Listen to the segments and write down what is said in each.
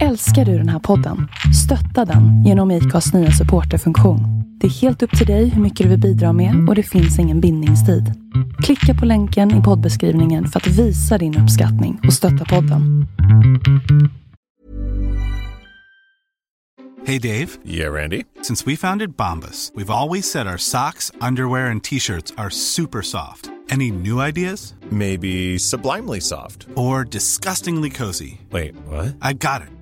Älskar du den här podden? Stötta den genom IKAs nya supporterfunktion. Det är helt upp till dig hur mycket du vill bidra med och det finns ingen bindningstid. Klicka på länken i poddbeskrivningen för att visa din uppskattning och stötta podden. Hey Dave. Yeah, Randy. Since we founded Bombus, we've always said our socks, underwear, and t-shirts are super soft. Any new ideas? Maybe sublimely soft. Or disgustingly cozy? Wait, what? I got it.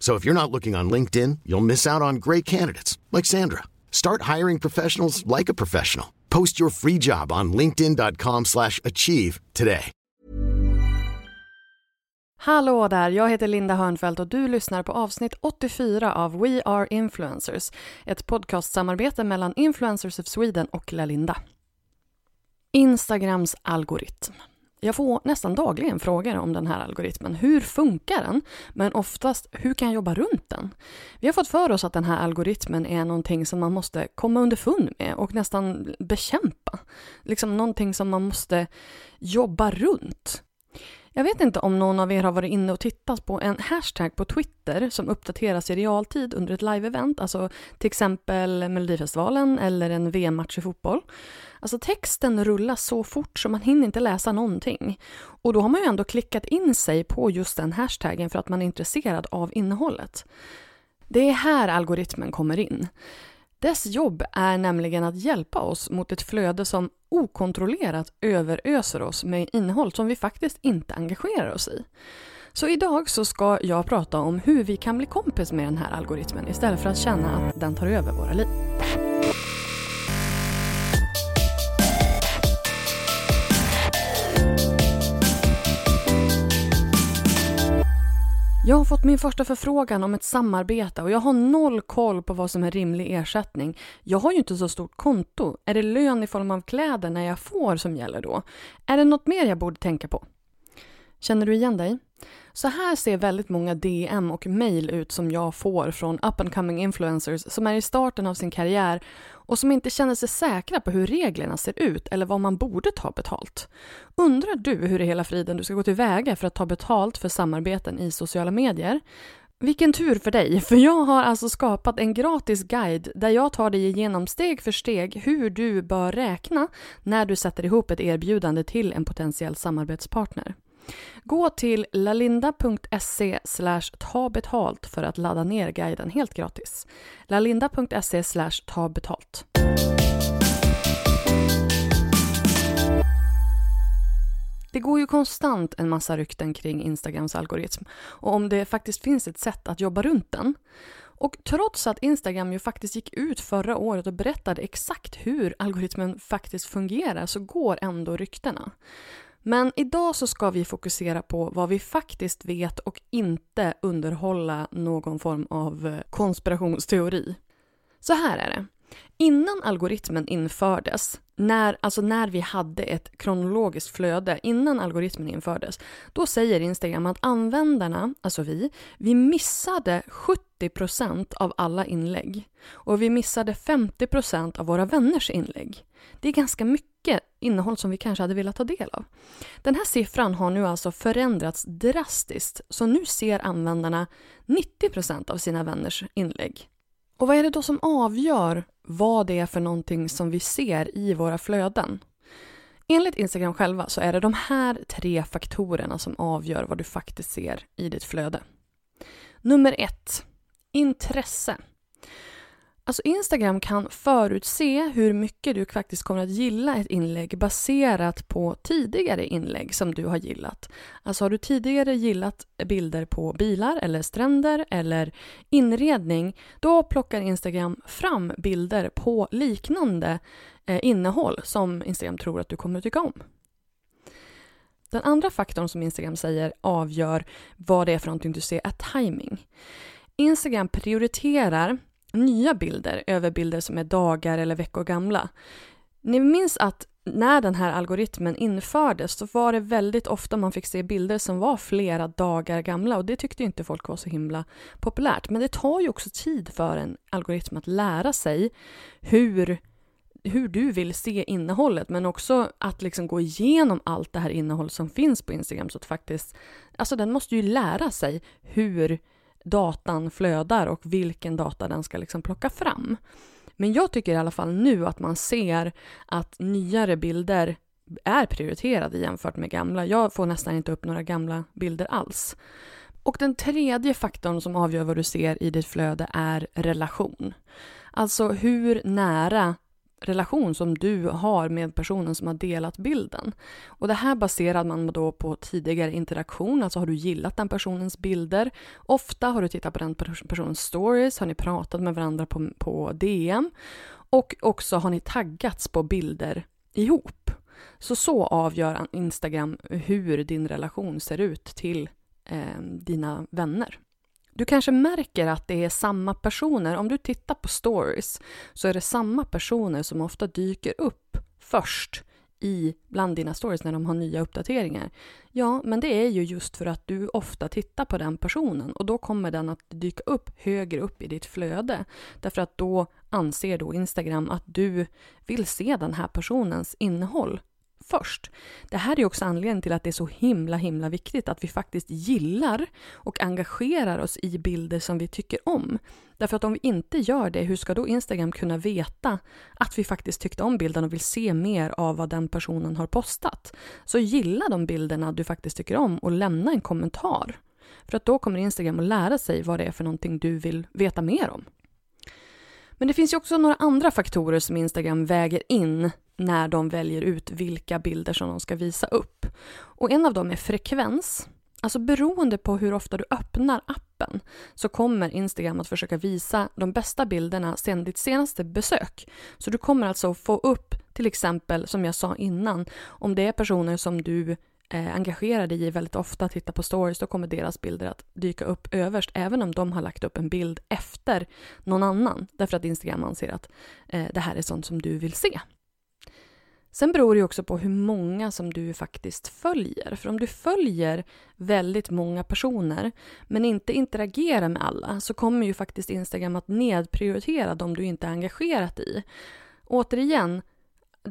So if you're not looking on LinkedIn, you'll miss out on great candidates like Sandra. Start hiring professionals like a professional. Post your free job on linkedin.com/achieve today. Hallå där, jag heter Linda Hörnfeldt och du lyssnar på avsnitt 84 av We Are Influencers, ett podcastsamarbete mellan Influencers of Sweden och Lalinda. Instagrams algoritm. Jag får nästan dagligen frågor om den här algoritmen. Hur funkar den? Men oftast, hur kan jag jobba runt den? Vi har fått för oss att den här algoritmen är någonting som man måste komma underfund med och nästan bekämpa. Liksom någonting som man måste jobba runt. Jag vet inte om någon av er har varit inne och tittat på en hashtag på Twitter som uppdateras i realtid under ett live-event, alltså till exempel Melodifestivalen eller en VM-match i fotboll. Alltså texten rullar så fort så man hinner inte läsa någonting. Och då har man ju ändå klickat in sig på just den hashtaggen för att man är intresserad av innehållet. Det är här algoritmen kommer in. Dess jobb är nämligen att hjälpa oss mot ett flöde som okontrollerat överöser oss med innehåll som vi faktiskt inte engagerar oss i. Så idag så ska jag prata om hur vi kan bli kompis med den här algoritmen istället för att känna att den tar över våra liv. Jag har fått min första förfrågan om ett samarbete och jag har noll koll på vad som är rimlig ersättning. Jag har ju inte så stort konto. Är det lön i form av kläder när jag får som gäller då? Är det något mer jag borde tänka på? Känner du igen dig? Så här ser väldigt många DM och mail ut som jag får från up and coming influencers som är i starten av sin karriär och som inte känner sig säkra på hur reglerna ser ut eller vad man borde ta betalt. Undrar du hur i hela friden du ska gå tillväga för att ta betalt för samarbeten i sociala medier? Vilken tur för dig, för jag har alltså skapat en gratis guide där jag tar dig igenom steg för steg hur du bör räkna när du sätter ihop ett erbjudande till en potentiell samarbetspartner. Gå till lalinda.se ta betalt för att ladda ner guiden helt gratis. lalinda.se ta betalt. Det går ju konstant en massa rykten kring Instagrams algoritm och om det faktiskt finns ett sätt att jobba runt den. Och trots att Instagram ju faktiskt gick ut förra året och berättade exakt hur algoritmen faktiskt fungerar så går ändå ryktena. Men idag så ska vi fokusera på vad vi faktiskt vet och inte underhålla någon form av eh, konspirationsteori. Så här är det. Innan algoritmen infördes, när, alltså när vi hade ett kronologiskt flöde, innan algoritmen infördes, då säger Instagram att användarna, alltså vi, vi missade 70% av alla inlägg. Och vi missade 50% av våra vänners inlägg. Det är ganska mycket innehåll som vi kanske hade velat ta del av. Den här siffran har nu alltså förändrats drastiskt, så nu ser användarna 90% av sina vänners inlägg. Och vad är det då som avgör vad det är för någonting som vi ser i våra flöden? Enligt Instagram själva så är det de här tre faktorerna som avgör vad du faktiskt ser i ditt flöde. Nummer ett, intresse. Alltså Instagram kan förutse hur mycket du faktiskt kommer att gilla ett inlägg baserat på tidigare inlägg som du har gillat. Alltså har du tidigare gillat bilder på bilar eller stränder eller inredning, då plockar Instagram fram bilder på liknande eh, innehåll som Instagram tror att du kommer att tycka om. Den andra faktorn som Instagram säger avgör vad det är för någonting du ser är timing. Instagram prioriterar nya bilder över bilder som är dagar eller veckor gamla. Ni minns att när den här algoritmen infördes så var det väldigt ofta man fick se bilder som var flera dagar gamla och det tyckte inte folk var så himla populärt. Men det tar ju också tid för en algoritm att lära sig hur hur du vill se innehållet men också att liksom gå igenom allt det här innehåll som finns på Instagram så att faktiskt, alltså den måste ju lära sig hur datan flödar och vilken data den ska liksom plocka fram. Men jag tycker i alla fall nu att man ser att nyare bilder är prioriterade jämfört med gamla. Jag får nästan inte upp några gamla bilder alls. Och den tredje faktorn som avgör vad du ser i ditt flöde är relation. Alltså hur nära relation som du har med personen som har delat bilden. Och det här baserar man då på tidigare interaktion, alltså har du gillat den personens bilder? Ofta har du tittat på den personens stories, har ni pratat med varandra på, på DM och också har ni taggats på bilder ihop. Så så avgör Instagram hur din relation ser ut till eh, dina vänner. Du kanske märker att det är samma personer. Om du tittar på stories så är det samma personer som ofta dyker upp först i bland dina stories när de har nya uppdateringar. Ja, men det är ju just för att du ofta tittar på den personen och då kommer den att dyka upp högre upp i ditt flöde. Därför att då anser då Instagram att du vill se den här personens innehåll först. Det här är också anledningen till att det är så himla himla viktigt att vi faktiskt gillar och engagerar oss i bilder som vi tycker om. Därför att om vi inte gör det, hur ska då Instagram kunna veta att vi faktiskt tyckte om bilden och vill se mer av vad den personen har postat? Så gilla de bilderna du faktiskt tycker om och lämna en kommentar. För att då kommer Instagram att lära sig vad det är för någonting du vill veta mer om. Men det finns ju också några andra faktorer som Instagram väger in när de väljer ut vilka bilder som de ska visa upp. Och en av dem är frekvens. Alltså beroende på hur ofta du öppnar appen så kommer Instagram att försöka visa de bästa bilderna sedan ditt senaste besök. Så du kommer alltså få upp till exempel, som jag sa innan, om det är personer som du eh, engagerade i väldigt ofta tittar på stories, då kommer deras bilder att dyka upp överst, även om de har lagt upp en bild efter någon annan, därför att Instagram anser att eh, det här är sånt som du vill se. Sen beror det också på hur många som du faktiskt följer. För om du följer väldigt många personer men inte interagerar med alla så kommer ju faktiskt Instagram att nedprioritera de du inte är engagerat i. Återigen,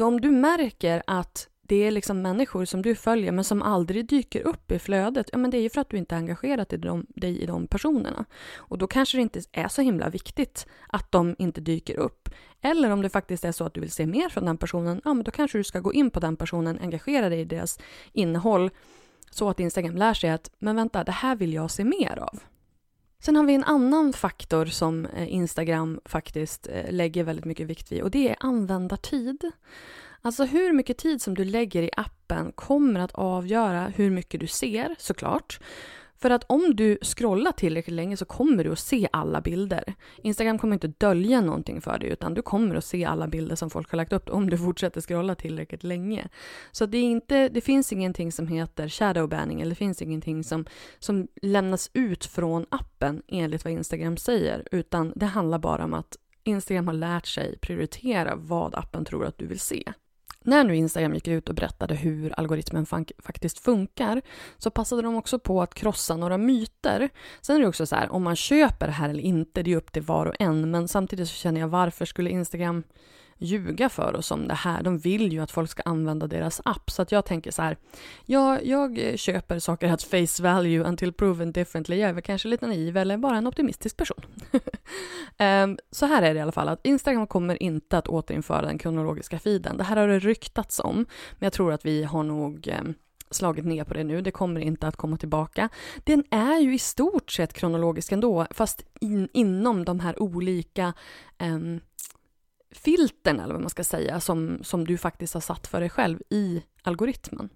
om du märker att det är liksom människor som du följer men som aldrig dyker upp i flödet, ja men det är ju för att du inte är i dem, dig i de personerna. Och då kanske det inte är så himla viktigt att de inte dyker upp. Eller om det faktiskt är så att du vill se mer från den personen, ja men då kanske du ska gå in på den personen, engagera dig i deras innehåll så att Instagram lär sig att men vänta, det här vill jag se mer av. Sen har vi en annan faktor som eh, Instagram faktiskt eh, lägger väldigt mycket vikt vid och det är användartid. Alltså hur mycket tid som du lägger i appen kommer att avgöra hur mycket du ser såklart. För att om du scrollar tillräckligt länge så kommer du att se alla bilder. Instagram kommer inte dölja någonting för dig utan du kommer att se alla bilder som folk har lagt upp om du fortsätter scrolla tillräckligt länge. Så det, är inte, det finns ingenting som heter shadowbanning eller det finns ingenting som, som lämnas ut från appen enligt vad Instagram säger utan det handlar bara om att Instagram har lärt sig prioritera vad appen tror att du vill se. När nu Instagram gick ut och berättade hur algoritmen faktiskt funkar så passade de också på att krossa några myter. Sen är det också så här, om man köper det här eller inte, det är upp till var och en, men samtidigt så känner jag varför skulle Instagram ljuga för oss om det här. De vill ju att folk ska använda deras app. Så att jag tänker så här, ja, jag köper saker att face value until proven differently. Jag är väl kanske lite naiv eller bara en optimistisk person. um, så här är det i alla fall, att Instagram kommer inte att återinföra den kronologiska feeden. Det här har det ryktats om, men jag tror att vi har nog um, slagit ner på det nu, det kommer inte att komma tillbaka. Den är ju i stort sett kronologisk ändå, fast in, inom de här olika um, filtern, eller vad man ska säga, som, som du faktiskt har satt för dig själv i algoritmen.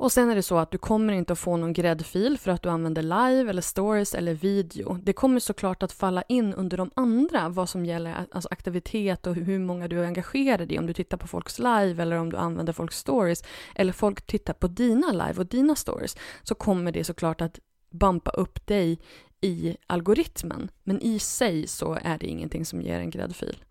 Och sen är det så att du kommer inte att få någon gräddfil för att du använder live eller stories eller video. Det kommer såklart att falla in under de andra vad som gäller alltså aktivitet och hur många du är engagerad i. Om du tittar på folks live eller om du använder folks stories eller folk tittar på dina live och dina stories så kommer det såklart att bumpa upp dig i algoritmen. Men i sig så är det ingenting som ger en gräddfil.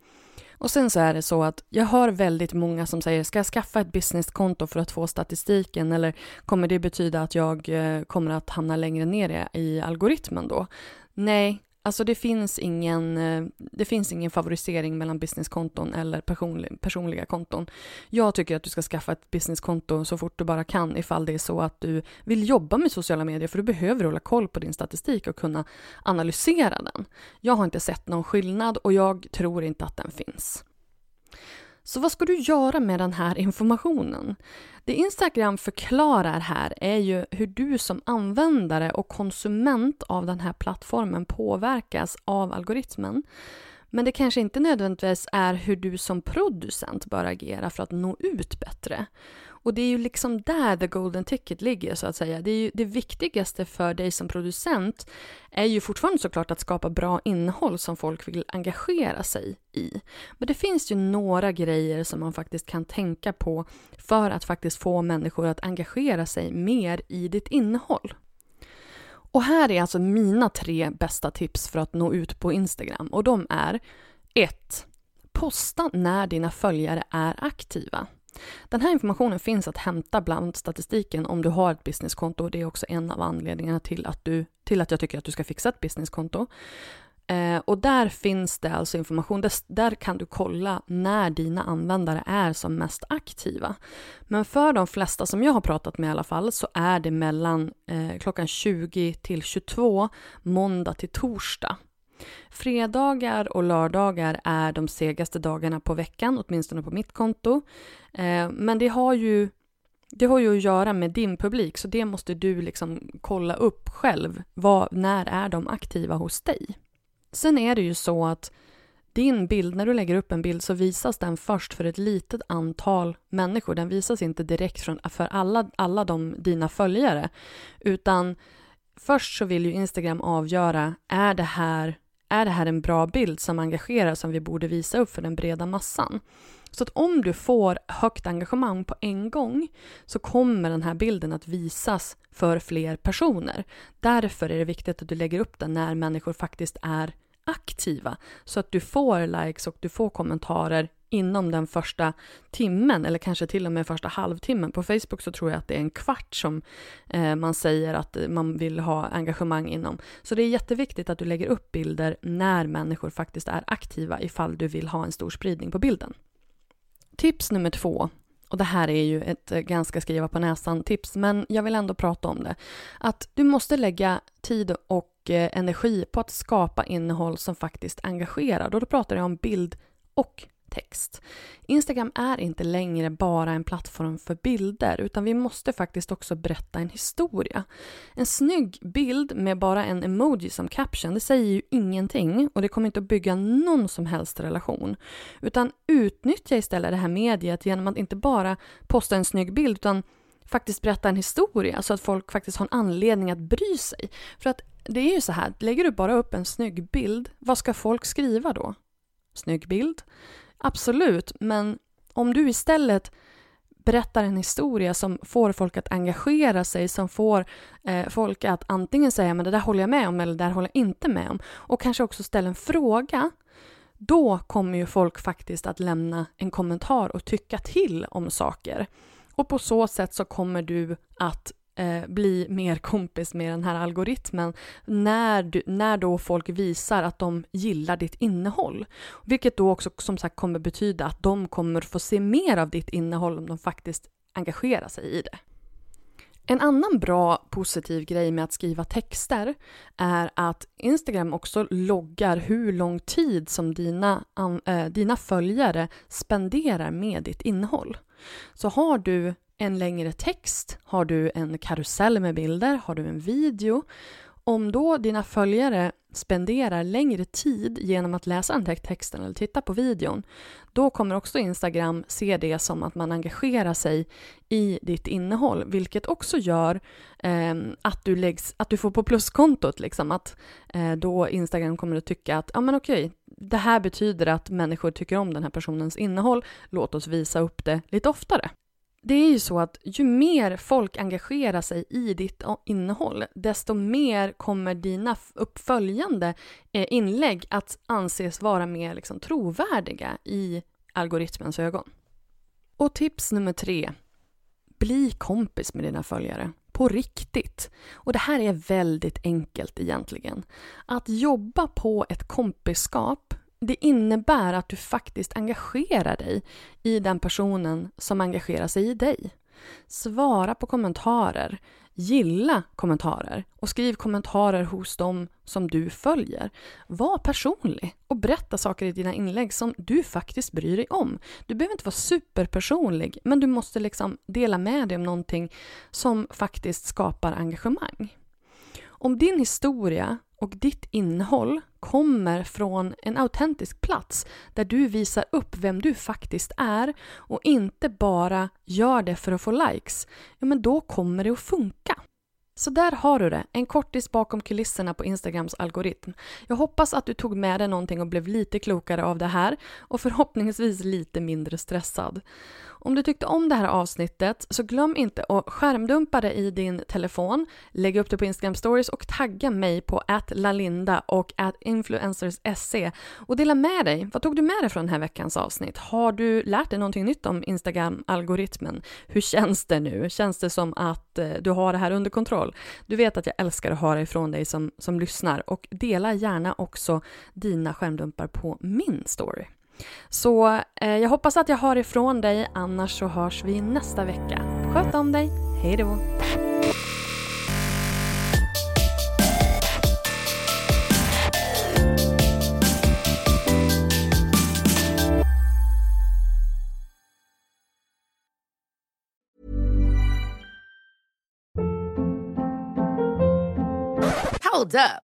Och sen så är det så att jag hör väldigt många som säger, ska jag skaffa ett businesskonto för att få statistiken eller kommer det betyda att jag eh, kommer att hamna längre ner i algoritmen då? Nej, Alltså det finns ingen, eh, det finns ingen favorisering mellan businesskonton eller personlig, personliga konton. Jag tycker att du ska skaffa ett businesskonto så fort du bara kan ifall det är så att du vill jobba med sociala medier för du behöver hålla koll på din statistik och kunna analysera den. Jag har inte sett någon skillnad och jag tror inte att den finns. Så vad ska du göra med den här informationen? Det Instagram förklarar här är ju hur du som användare och konsument av den här plattformen påverkas av algoritmen. Men det kanske inte nödvändigtvis är hur du som producent bör agera för att nå ut bättre. Och det är ju liksom där the golden ticket ligger så att säga. Det, är ju, det viktigaste för dig som producent är ju fortfarande såklart att skapa bra innehåll som folk vill engagera sig i. Men det finns ju några grejer som man faktiskt kan tänka på för att faktiskt få människor att engagera sig mer i ditt innehåll. Och här är alltså mina tre bästa tips för att nå ut på Instagram och de är 1. Posta när dina följare är aktiva. Den här informationen finns att hämta bland statistiken om du har ett businesskonto. Det är också en av anledningarna till att, du, till att jag tycker att du ska fixa ett businesskonto. Eh, och där finns det alltså information, där, där, kan du kolla när dina användare är som mest aktiva. Men för de flesta som jag har pratat med i alla fall så är det mellan eh, klockan 20 till 22 måndag till torsdag. Fredagar och lördagar är de segaste dagarna på veckan, åtminstone på mitt konto. Eh, men det har ju det har ju att göra med din publik, så det måste du liksom kolla upp själv. Vad, när är de aktiva hos dig? Sen är det ju så att din bild, när du lägger upp en bild så visas den först för ett litet antal människor. Den visas inte direkt från, för alla, alla de, dina följare. Utan först så vill ju Instagram avgöra, är det här är det här en bra bild som engagerar som vi borde visa upp för den breda massan? Så att om du får högt engagemang på en gång så kommer den här bilden att visas för fler personer. Därför är det viktigt att du lägger upp den när människor faktiskt är aktiva så att du får likes och du får kommentarer inom den första timmen eller kanske till och med första halvtimmen. På Facebook så tror jag att det är en kvart som eh, man säger att man vill ha engagemang inom. Så det är jätteviktigt att du lägger upp bilder när människor faktiskt är aktiva ifall du vill ha en stor spridning på bilden. Tips nummer två och det här är ju ett eh, ganska skriva på näsan tips, men jag vill ändå prata om det. Att du måste lägga tid och eh, energi på att skapa innehåll som faktiskt engagerar. Och då pratar jag om bild och text. Instagram är inte längre bara en plattform för bilder utan vi måste faktiskt också berätta en historia. En snygg bild med bara en emoji som caption det säger ju ingenting och det kommer inte att bygga någon som helst relation. Utan utnyttja istället det här mediet genom att inte bara posta en snygg bild utan faktiskt berätta en historia så att folk faktiskt har en anledning att bry sig. För att det är ju så här, lägger du bara upp en snygg bild, vad ska folk skriva då? Snygg bild? Absolut, men om du istället berättar en historia som får folk att engagera sig, som får eh, folk att antingen säga men det där håller jag med om eller det där håller jag inte med om och kanske också ställa en fråga då kommer ju folk faktiskt att lämna en kommentar och tycka till om saker. Och på så sätt så kommer du att eh, bli mer kompis med den här algoritmen när, du, när då folk visar att de gillar ditt innehåll. Vilket då också som sagt kommer betyda att de kommer få se mer av ditt innehåll om de faktiskt engagerar sig i det. En annan bra positiv grej med att skriva texter är att Instagram också loggar hur lång tid som dina, äh, dina följare spenderar med ditt innehåll. Så har du en längre text? Har du en karusell med bilder? Har du en video? Om då dina följare spenderar längre tid genom att läsa den här texten eller titta på videon, då kommer också Instagram se det som att man engagerar sig i ditt innehåll, vilket också gör eh, att, du läggs, att du får på pluskontot. Liksom, att eh, då Instagram kommer att tycka att ja, men okej, det här betyder att människor tycker om den här personens innehåll, låt oss visa upp det lite oftare det är ju så att ju mer folk engagerar sig i ditt innehåll, desto mer kommer dina uppföljande eh, inlägg att anses vara mer liksom trovärdiga i algoritmens ögon. Och tips nummer tre. Bli kompis med dina följare. På riktigt. Och det här är väldigt enkelt egentligen. Att jobba på ett kompisskap det innebär att du faktiskt engagerar dig i den personen som engagerar sig i dig. Svara på kommentarer, gilla kommentarer och skriv kommentarer hos dem som du följer. Var personlig och berätta saker i dina inlägg som du faktiskt bryr dig om. Du behöver inte vara superpersonlig, men du måste liksom dela med dig om någonting som faktiskt skapar engagemang. Om din historia och ditt innehåll kommer från en autentisk plats där du visar upp vem du faktiskt är och inte bara gör det för att få likes, ja men då kommer det att funka. Så där har du det, en kortis bakom kulisserna på Instagrams algoritm. Jag hoppas att du tog med dig någonting och blev lite klokare av det här och förhoppningsvis lite mindre stressad. Om du tyckte om det här avsnittet så glöm inte att skärmdumpa det i din telefon, Lägg upp det på Instagram stories och tagga mig på @lalinda och influencersse och dela med dig. Vad tog du med dig från den här veckans avsnitt? Har du lärt dig någonting nytt om Instagram-algoritmen? Hur känns det nu? Känns det som att eh, du har det här under kontroll? Du vet att jag älskar att höra ifrån dig som, som lyssnar och dela gärna också dina skärmdumpar på min story. Så eh, jag hoppas att jag hör ifrån dig, annars så hörs vi nästa vecka. Sköt om dig, hej då! Hold up.